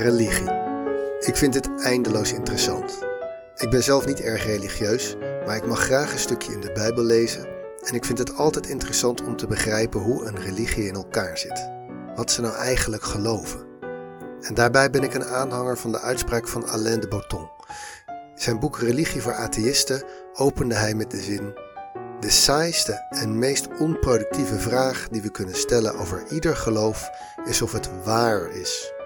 Religie. Ik vind het eindeloos interessant. Ik ben zelf niet erg religieus, maar ik mag graag een stukje in de Bijbel lezen en ik vind het altijd interessant om te begrijpen hoe een religie in elkaar zit. Wat ze nou eigenlijk geloven. En daarbij ben ik een aanhanger van de uitspraak van Alain de Botton. Zijn boek Religie voor Atheïsten opende hij met de zin: De saaiste en meest onproductieve vraag die we kunnen stellen over ieder geloof is of het waar is.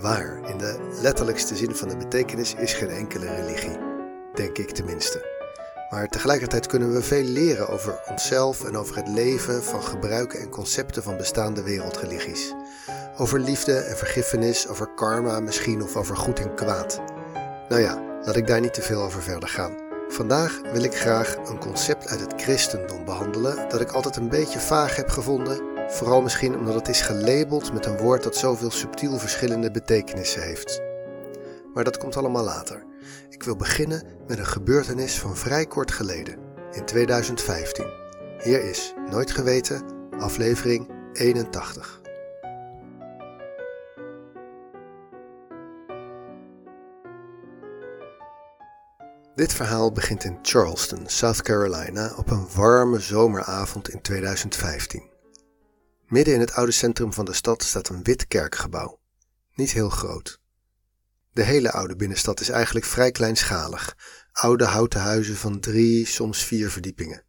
Waar, in de letterlijkste zin van de betekenis, is geen enkele religie. Denk ik tenminste. Maar tegelijkertijd kunnen we veel leren over onszelf en over het leven van gebruiken en concepten van bestaande wereldreligies. Over liefde en vergiffenis, over karma misschien of over goed en kwaad. Nou ja, laat ik daar niet te veel over verder gaan. Vandaag wil ik graag een concept uit het christendom behandelen dat ik altijd een beetje vaag heb gevonden, vooral misschien omdat het is gelabeld met een woord dat zoveel subtiel verschillende betekenissen heeft. Maar dat komt allemaal later. Ik wil beginnen met een gebeurtenis van vrij kort geleden, in 2015. Hier is Nooit Geweten, aflevering 81. Dit verhaal begint in Charleston, South Carolina, op een warme zomeravond in 2015. Midden in het oude centrum van de stad staat een wit kerkgebouw. Niet heel groot. De hele oude binnenstad is eigenlijk vrij kleinschalig. Oude houten huizen van drie, soms vier verdiepingen.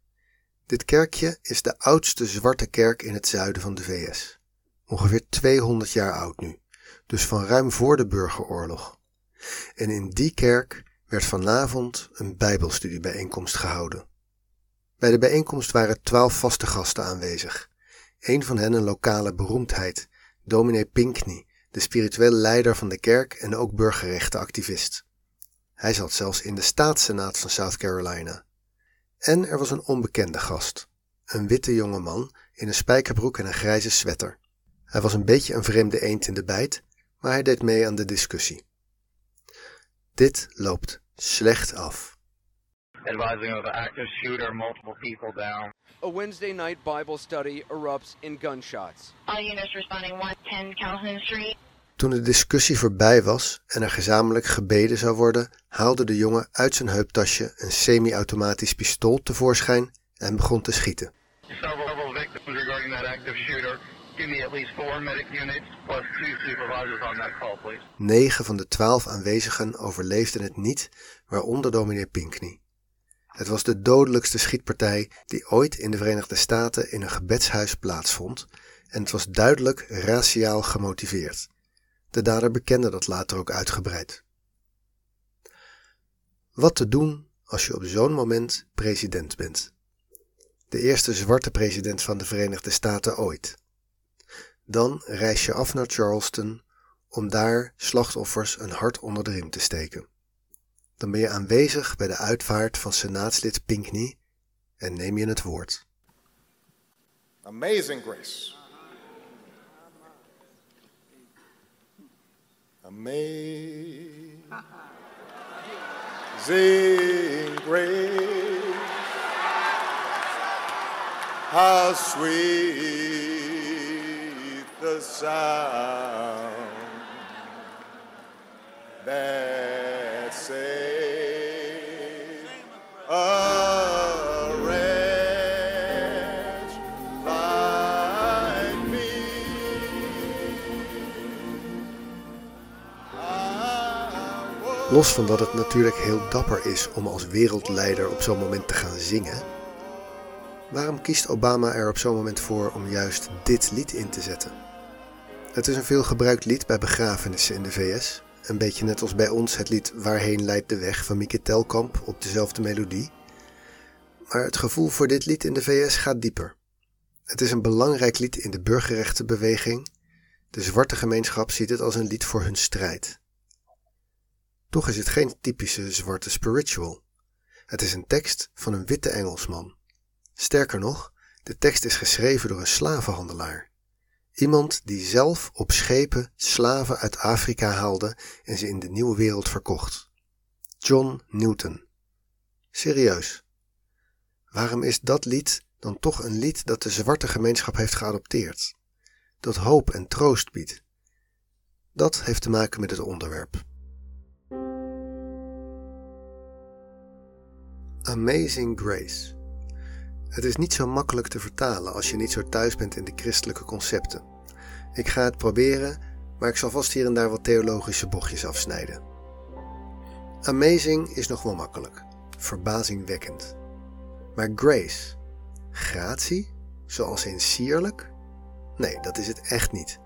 Dit kerkje is de oudste zwarte kerk in het zuiden van de VS. Ongeveer 200 jaar oud nu, dus van ruim voor de burgeroorlog. En in die kerk werd vanavond een Bijbelstudiebijeenkomst gehouden. Bij de bijeenkomst waren twaalf vaste gasten aanwezig. Een van hen een lokale beroemdheid, dominee Pinkney, de spirituele leider van de kerk en ook burgerrechtenactivist. Hij zat zelfs in de staatssenaat van South Carolina. En er was een onbekende gast, een witte jonge man in een spijkerbroek en een grijze sweater. Hij was een beetje een vreemde eend in de bijt, maar hij deed mee aan de discussie. Dit loopt slecht af. Advising of an active shooter, multiple people down. A Wednesday night Bible study erupts in gunshots. All units responding 110 Calhoun Street. Toen de discussie voorbij was en er gezamenlijk gebeden zou worden, haalde de jongen uit zijn heuptasje een semi-automatisch pistool tevoorschijn en begon te schieten. Several, several victims regarding that active shooter. Give me at least four medic units plus two supervisors on that call, please. Negen van de twaalf aanwezigen overleefden het niet, waaronder dominee Pinkney. Het was de dodelijkste schietpartij die ooit in de Verenigde Staten in een gebedshuis plaatsvond en het was duidelijk raciaal gemotiveerd. De dader bekende dat later ook uitgebreid. Wat te doen als je op zo'n moment president bent? De eerste zwarte president van de Verenigde Staten ooit. Dan reis je af naar Charleston om daar slachtoffers een hart onder de riem te steken. Dan ben je aanwezig bij de uitvaart van senaatslid Pinkney en neem je het woord. Amazing grace. Amazing grace. How sweet the sound Los van dat het natuurlijk heel dapper is om als wereldleider op zo'n moment te gaan zingen, waarom kiest Obama er op zo'n moment voor om juist dit lied in te zetten? Het is een veelgebruikt lied bij begrafenissen in de VS, een beetje net als bij ons het lied Waarheen leidt de weg van Mieke Telkamp op dezelfde melodie. Maar het gevoel voor dit lied in de VS gaat dieper. Het is een belangrijk lied in de burgerrechtenbeweging. De zwarte gemeenschap ziet het als een lied voor hun strijd. Toch is het geen typische zwarte spiritual. Het is een tekst van een witte Engelsman. Sterker nog, de tekst is geschreven door een slavenhandelaar. Iemand die zelf op schepen slaven uit Afrika haalde en ze in de nieuwe wereld verkocht. John Newton. Serieus. Waarom is dat lied dan toch een lied dat de zwarte gemeenschap heeft geadopteerd? Dat hoop en troost biedt. Dat heeft te maken met het onderwerp. Amazing Grace. Het is niet zo makkelijk te vertalen als je niet zo thuis bent in de christelijke concepten. Ik ga het proberen, maar ik zal vast hier en daar wat theologische bochtjes afsnijden. Amazing is nog wel makkelijk, verbazingwekkend. Maar grace, gratie, zoals in sierlijk? Nee, dat is het echt niet.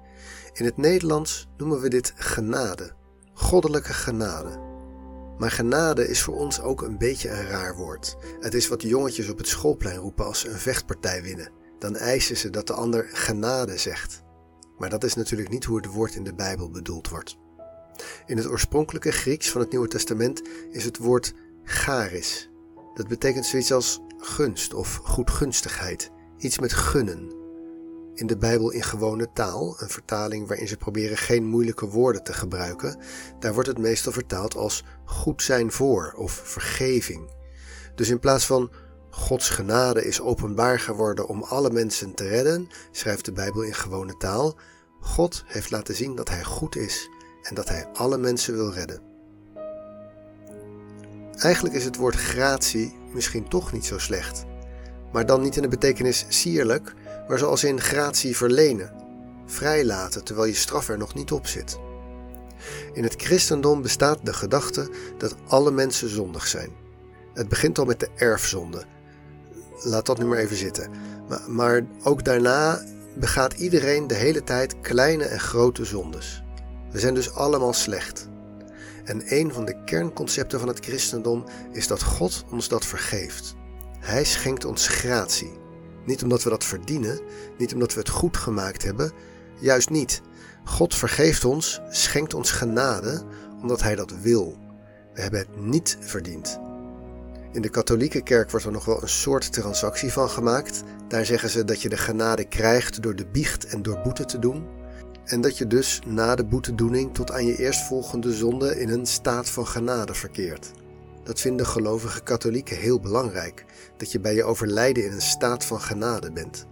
In het Nederlands noemen we dit genade, goddelijke genade. Maar genade is voor ons ook een beetje een raar woord. Het is wat jongetjes op het schoolplein roepen als ze een vechtpartij winnen. Dan eisen ze dat de ander genade zegt. Maar dat is natuurlijk niet hoe het woord in de Bijbel bedoeld wordt. In het oorspronkelijke Grieks van het Nieuwe Testament is het woord charis. Dat betekent zoiets als gunst of goedgunstigheid, iets met gunnen. In de Bijbel in gewone taal, een vertaling waarin ze proberen geen moeilijke woorden te gebruiken, daar wordt het meestal vertaald als goed zijn voor of vergeving. Dus in plaats van Gods genade is openbaar geworden om alle mensen te redden, schrijft de Bijbel in gewone taal, God heeft laten zien dat Hij goed is en dat Hij alle mensen wil redden. Eigenlijk is het woord gratie misschien toch niet zo slecht, maar dan niet in de betekenis sierlijk, maar zoals in gratie verlenen, vrijlaten terwijl je straf er nog niet op zit. In het christendom bestaat de gedachte dat alle mensen zondig zijn. Het begint al met de erfzonde. Laat dat nu maar even zitten. Maar, maar ook daarna begaat iedereen de hele tijd kleine en grote zondes. We zijn dus allemaal slecht. En een van de kernconcepten van het christendom is dat God ons dat vergeeft. Hij schenkt ons gratie. Niet omdat we dat verdienen, niet omdat we het goed gemaakt hebben, juist niet. God vergeeft ons, schenkt ons genade, omdat Hij dat wil. We hebben het niet verdiend. In de katholieke kerk wordt er nog wel een soort transactie van gemaakt. Daar zeggen ze dat je de genade krijgt door de biecht en door boete te doen. En dat je dus na de boetedoening tot aan je eerstvolgende zonde in een staat van genade verkeert. Dat vinden gelovige katholieken heel belangrijk, dat je bij je overlijden in een staat van genade bent.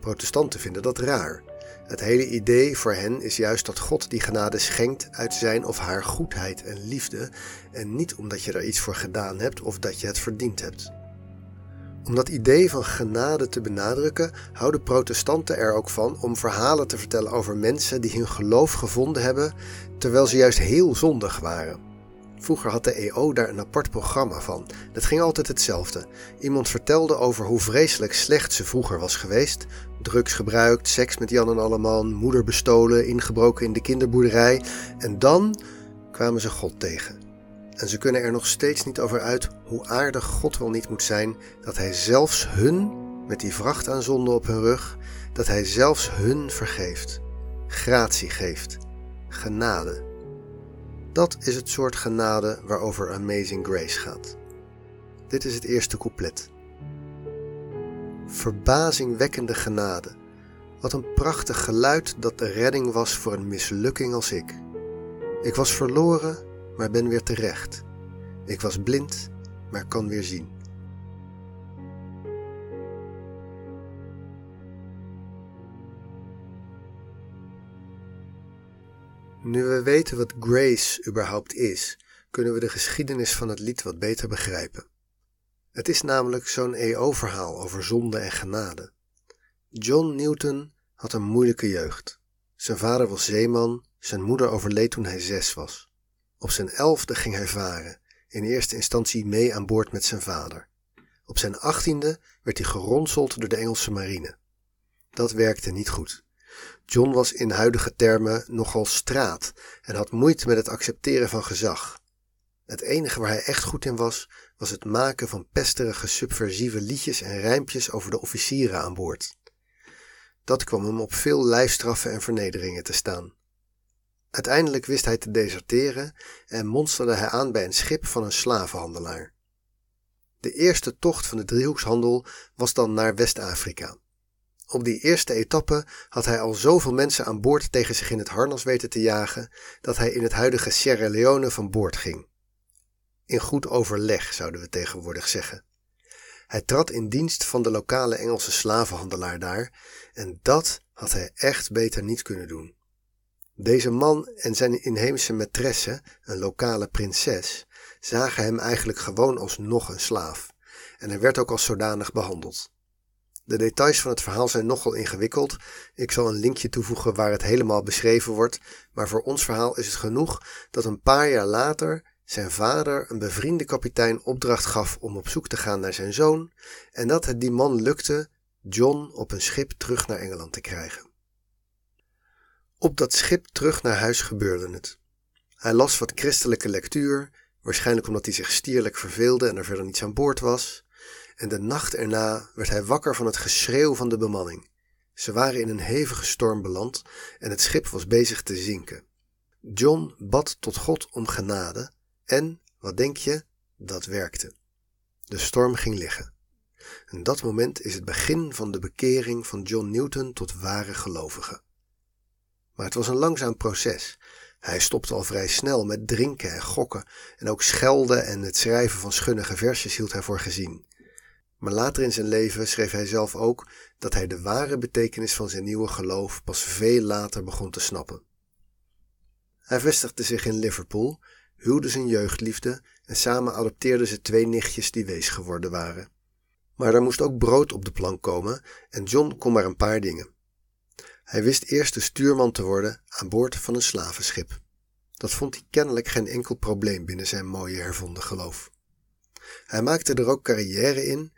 Protestanten vinden dat raar. Het hele idee voor hen is juist dat God die genade schenkt uit zijn of haar goedheid en liefde en niet omdat je er iets voor gedaan hebt of dat je het verdiend hebt. Om dat idee van genade te benadrukken, houden protestanten er ook van om verhalen te vertellen over mensen die hun geloof gevonden hebben terwijl ze juist heel zondig waren. Vroeger had de EO daar een apart programma van. Dat ging altijd hetzelfde. Iemand vertelde over hoe vreselijk slecht ze vroeger was geweest. Drugs gebruikt, seks met Jan en Alleman, moeder bestolen, ingebroken in de kinderboerderij. En dan kwamen ze God tegen. En ze kunnen er nog steeds niet over uit hoe aardig God wel niet moet zijn dat Hij zelfs hun, met die vracht aan zonde op hun rug, dat Hij zelfs hun vergeeft. Gratie geeft. Genade. Dat is het soort genade waarover Amazing Grace gaat. Dit is het eerste couplet. Verbazingwekkende genade. Wat een prachtig geluid dat de redding was voor een mislukking als ik. Ik was verloren, maar ben weer terecht. Ik was blind, maar kan weer zien. Nu we weten wat grace überhaupt is, kunnen we de geschiedenis van het lied wat beter begrijpen. Het is namelijk zo'n EO-verhaal over zonde en genade. John Newton had een moeilijke jeugd. Zijn vader was zeeman, zijn moeder overleed toen hij zes was. Op zijn elfde ging hij varen, in eerste instantie mee aan boord met zijn vader. Op zijn achttiende werd hij geronseld door de Engelse marine. Dat werkte niet goed. John was in huidige termen nogal straat en had moeite met het accepteren van gezag. Het enige waar hij echt goed in was, was het maken van pesterige subversieve liedjes en rijmpjes over de officieren aan boord. Dat kwam hem op veel lijfstraffen en vernederingen te staan. Uiteindelijk wist hij te deserteren en monsterde hij aan bij een schip van een slavenhandelaar. De eerste tocht van de driehoekshandel was dan naar West-Afrika. Op die eerste etappe had hij al zoveel mensen aan boord tegen zich in het harnas weten te jagen dat hij in het huidige Sierra Leone van boord ging. In goed overleg, zouden we tegenwoordig zeggen. Hij trad in dienst van de lokale Engelse slavenhandelaar daar en dat had hij echt beter niet kunnen doen. Deze man en zijn inheemse maîtresse, een lokale prinses, zagen hem eigenlijk gewoon als nog een slaaf. En hij werd ook als zodanig behandeld. De details van het verhaal zijn nogal ingewikkeld. Ik zal een linkje toevoegen waar het helemaal beschreven wordt, maar voor ons verhaal is het genoeg dat een paar jaar later zijn vader een bevriende kapitein opdracht gaf om op zoek te gaan naar zijn zoon en dat het die man lukte John op een schip terug naar Engeland te krijgen. Op dat schip terug naar huis gebeurde het. Hij las wat christelijke lectuur, waarschijnlijk omdat hij zich stierlijk verveelde en er verder niets aan boord was. En de nacht erna werd hij wakker van het geschreeuw van de bemanning. Ze waren in een hevige storm beland en het schip was bezig te zinken. John bad tot God om genade en, wat denk je, dat werkte. De storm ging liggen. En dat moment is het begin van de bekering van John Newton tot ware gelovige. Maar het was een langzaam proces. Hij stopte al vrij snel met drinken en gokken en ook schelden en het schrijven van schunnige versjes hield hij voor gezien. Maar later in zijn leven schreef hij zelf ook dat hij de ware betekenis van zijn nieuwe geloof pas veel later begon te snappen. Hij vestigde zich in Liverpool, huwde zijn jeugdliefde en samen adopteerden ze twee nichtjes die wees geworden waren. Maar er moest ook brood op de plank komen en John kon maar een paar dingen. Hij wist eerst de stuurman te worden aan boord van een slavenschip. Dat vond hij kennelijk geen enkel probleem binnen zijn mooie hervonden geloof. Hij maakte er ook carrière in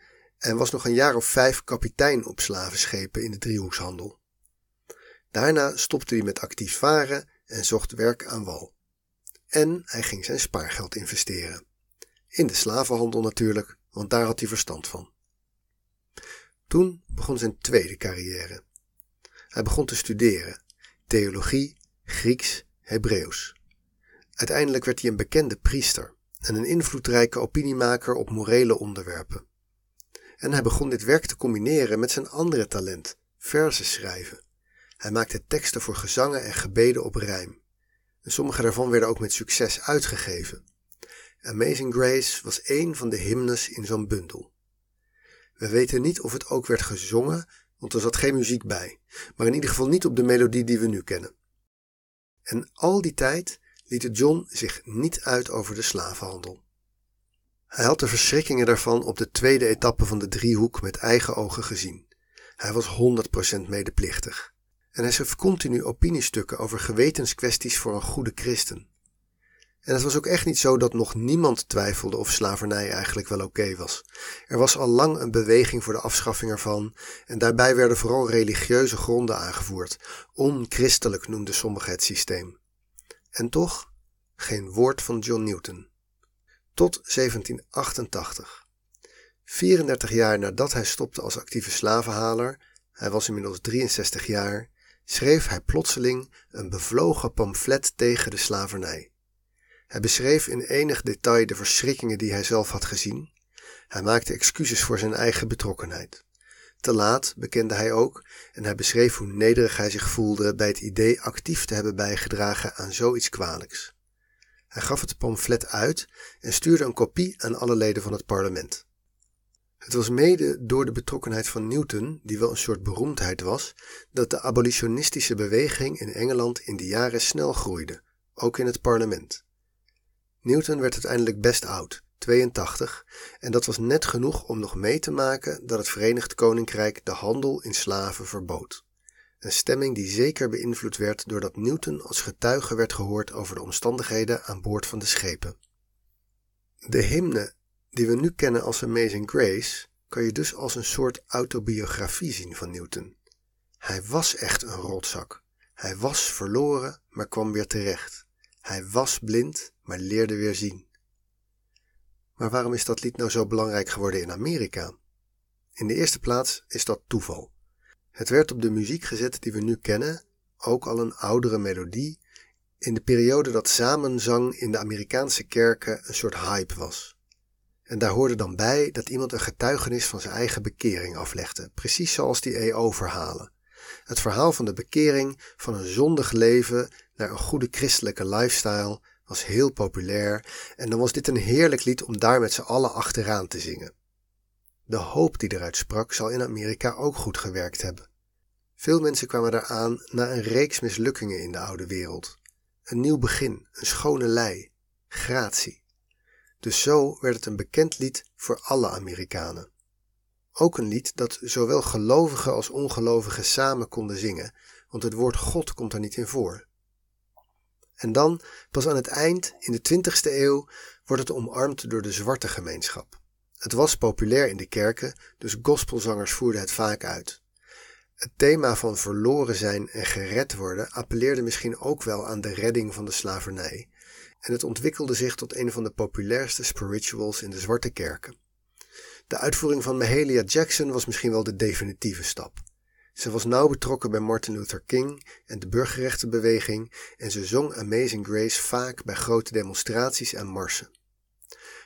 en was nog een jaar of vijf kapitein op slavenschepen in de driehoekshandel. Daarna stopte hij met actief varen en zocht werk aan wal. En hij ging zijn spaargeld investeren. In de slavenhandel natuurlijk, want daar had hij verstand van. Toen begon zijn tweede carrière. Hij begon te studeren: theologie, Grieks, Hebreeuws. Uiteindelijk werd hij een bekende priester en een invloedrijke opiniemaker op morele onderwerpen. En hij begon dit werk te combineren met zijn andere talent, verzen schrijven. Hij maakte teksten voor gezangen en gebeden op rijm. En sommige daarvan werden ook met succes uitgegeven. Amazing Grace was één van de hymnes in zo'n bundel. We weten niet of het ook werd gezongen, want er zat geen muziek bij, maar in ieder geval niet op de melodie die we nu kennen. En al die tijd liet John zich niet uit over de slavenhandel. Hij had de verschrikkingen daarvan op de tweede etappe van de driehoek met eigen ogen gezien. Hij was 100% medeplichtig. En hij schreef continu opiniestukken over gewetenskwesties voor een goede christen. En het was ook echt niet zo dat nog niemand twijfelde of slavernij eigenlijk wel oké was. Er was al lang een beweging voor de afschaffing ervan en daarbij werden vooral religieuze gronden aangevoerd. Onchristelijk noemde sommigen het systeem. En toch geen woord van John Newton. Tot 1788. 34 jaar nadat hij stopte als actieve slavenhaler, hij was inmiddels 63 jaar, schreef hij plotseling een bevlogen pamflet tegen de slavernij. Hij beschreef in enig detail de verschrikkingen die hij zelf had gezien. Hij maakte excuses voor zijn eigen betrokkenheid. Te laat bekende hij ook en hij beschreef hoe nederig hij zich voelde bij het idee actief te hebben bijgedragen aan zoiets kwalijks. Hij gaf het pamflet uit en stuurde een kopie aan alle leden van het parlement. Het was mede door de betrokkenheid van Newton, die wel een soort beroemdheid was, dat de abolitionistische beweging in Engeland in die jaren snel groeide, ook in het parlement. Newton werd uiteindelijk best oud, 82, en dat was net genoeg om nog mee te maken dat het Verenigd Koninkrijk de handel in slaven verbood. Een stemming die zeker beïnvloed werd doordat Newton als getuige werd gehoord over de omstandigheden aan boord van de schepen. De hymne die we nu kennen als Amazing Grace kan je dus als een soort autobiografie zien van Newton. Hij was echt een rotzak. Hij was verloren, maar kwam weer terecht. Hij was blind, maar leerde weer zien. Maar waarom is dat lied nou zo belangrijk geworden in Amerika? In de eerste plaats is dat toeval. Het werd op de muziek gezet die we nu kennen, ook al een oudere melodie, in de periode dat samenzang in de Amerikaanse kerken een soort hype was. En daar hoorde dan bij dat iemand een getuigenis van zijn eigen bekering aflegde, precies zoals die EO-verhalen. Het verhaal van de bekering van een zondig leven naar een goede christelijke lifestyle was heel populair en dan was dit een heerlijk lied om daar met z'n allen achteraan te zingen. De hoop die eruit sprak zal in Amerika ook goed gewerkt hebben. Veel mensen kwamen daar aan na een reeks mislukkingen in de oude wereld. Een nieuw begin, een schone lei, gratie. Dus zo werd het een bekend lied voor alle Amerikanen. Ook een lied dat zowel gelovigen als ongelovigen samen konden zingen, want het woord God komt er niet in voor. En dan, pas aan het eind, in de 20ste eeuw, wordt het omarmd door de zwarte gemeenschap. Het was populair in de kerken, dus gospelzangers voerden het vaak uit. Het thema van verloren zijn en gered worden appelleerde misschien ook wel aan de redding van de slavernij, en het ontwikkelde zich tot een van de populairste spirituals in de zwarte kerken. De uitvoering van Mahalia Jackson was misschien wel de definitieve stap. Ze was nauw betrokken bij Martin Luther King en de burgerrechtenbeweging en ze zong Amazing Grace vaak bij grote demonstraties en marsen.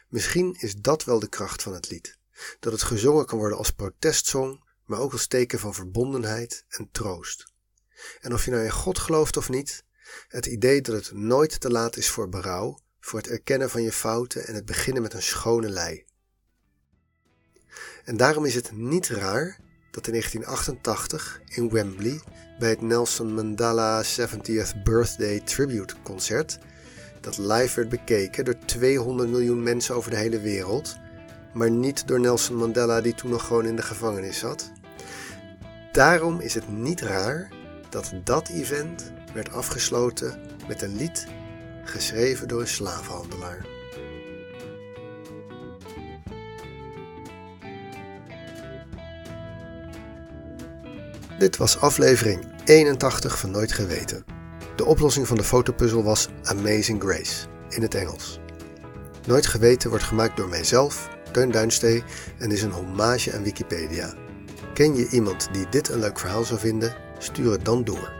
Misschien is dat wel de kracht van het lied: dat het gezongen kan worden als protestsong, maar ook als teken van verbondenheid en troost. En of je nou in God gelooft of niet, het idee dat het nooit te laat is voor berouw, voor het erkennen van je fouten en het beginnen met een schone lei. En daarom is het niet raar dat in 1988 in Wembley bij het Nelson Mandela 70th Birthday Tribute Concert, dat live werd bekeken door 200 miljoen mensen over de hele wereld, maar niet door Nelson Mandela die toen nog gewoon in de gevangenis zat. Daarom is het niet raar dat dat event werd afgesloten met een lied geschreven door een slavenhandelaar. Dit was aflevering 81 van Nooit Geweten. De oplossing van de fotopuzzel was Amazing Grace in het Engels. Nooit Geweten wordt gemaakt door mijzelf, Teun Duinstee en is een hommage aan Wikipedia. Ken je iemand die dit een leuk verhaal zou vinden? Stuur het dan door.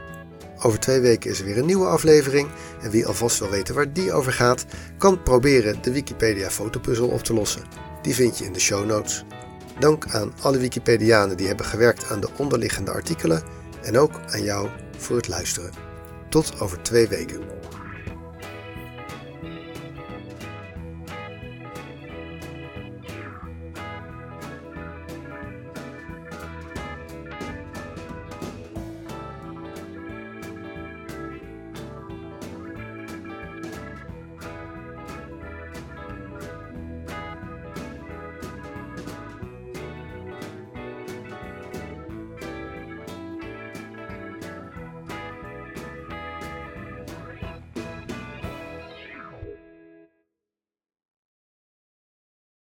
Over twee weken is er weer een nieuwe aflevering en wie alvast wil weten waar die over gaat, kan proberen de Wikipedia fotopuzzel op te lossen. Die vind je in de show notes. Dank aan alle Wikipedianen die hebben gewerkt aan de onderliggende artikelen en ook aan jou voor het luisteren. Tot over twee weken.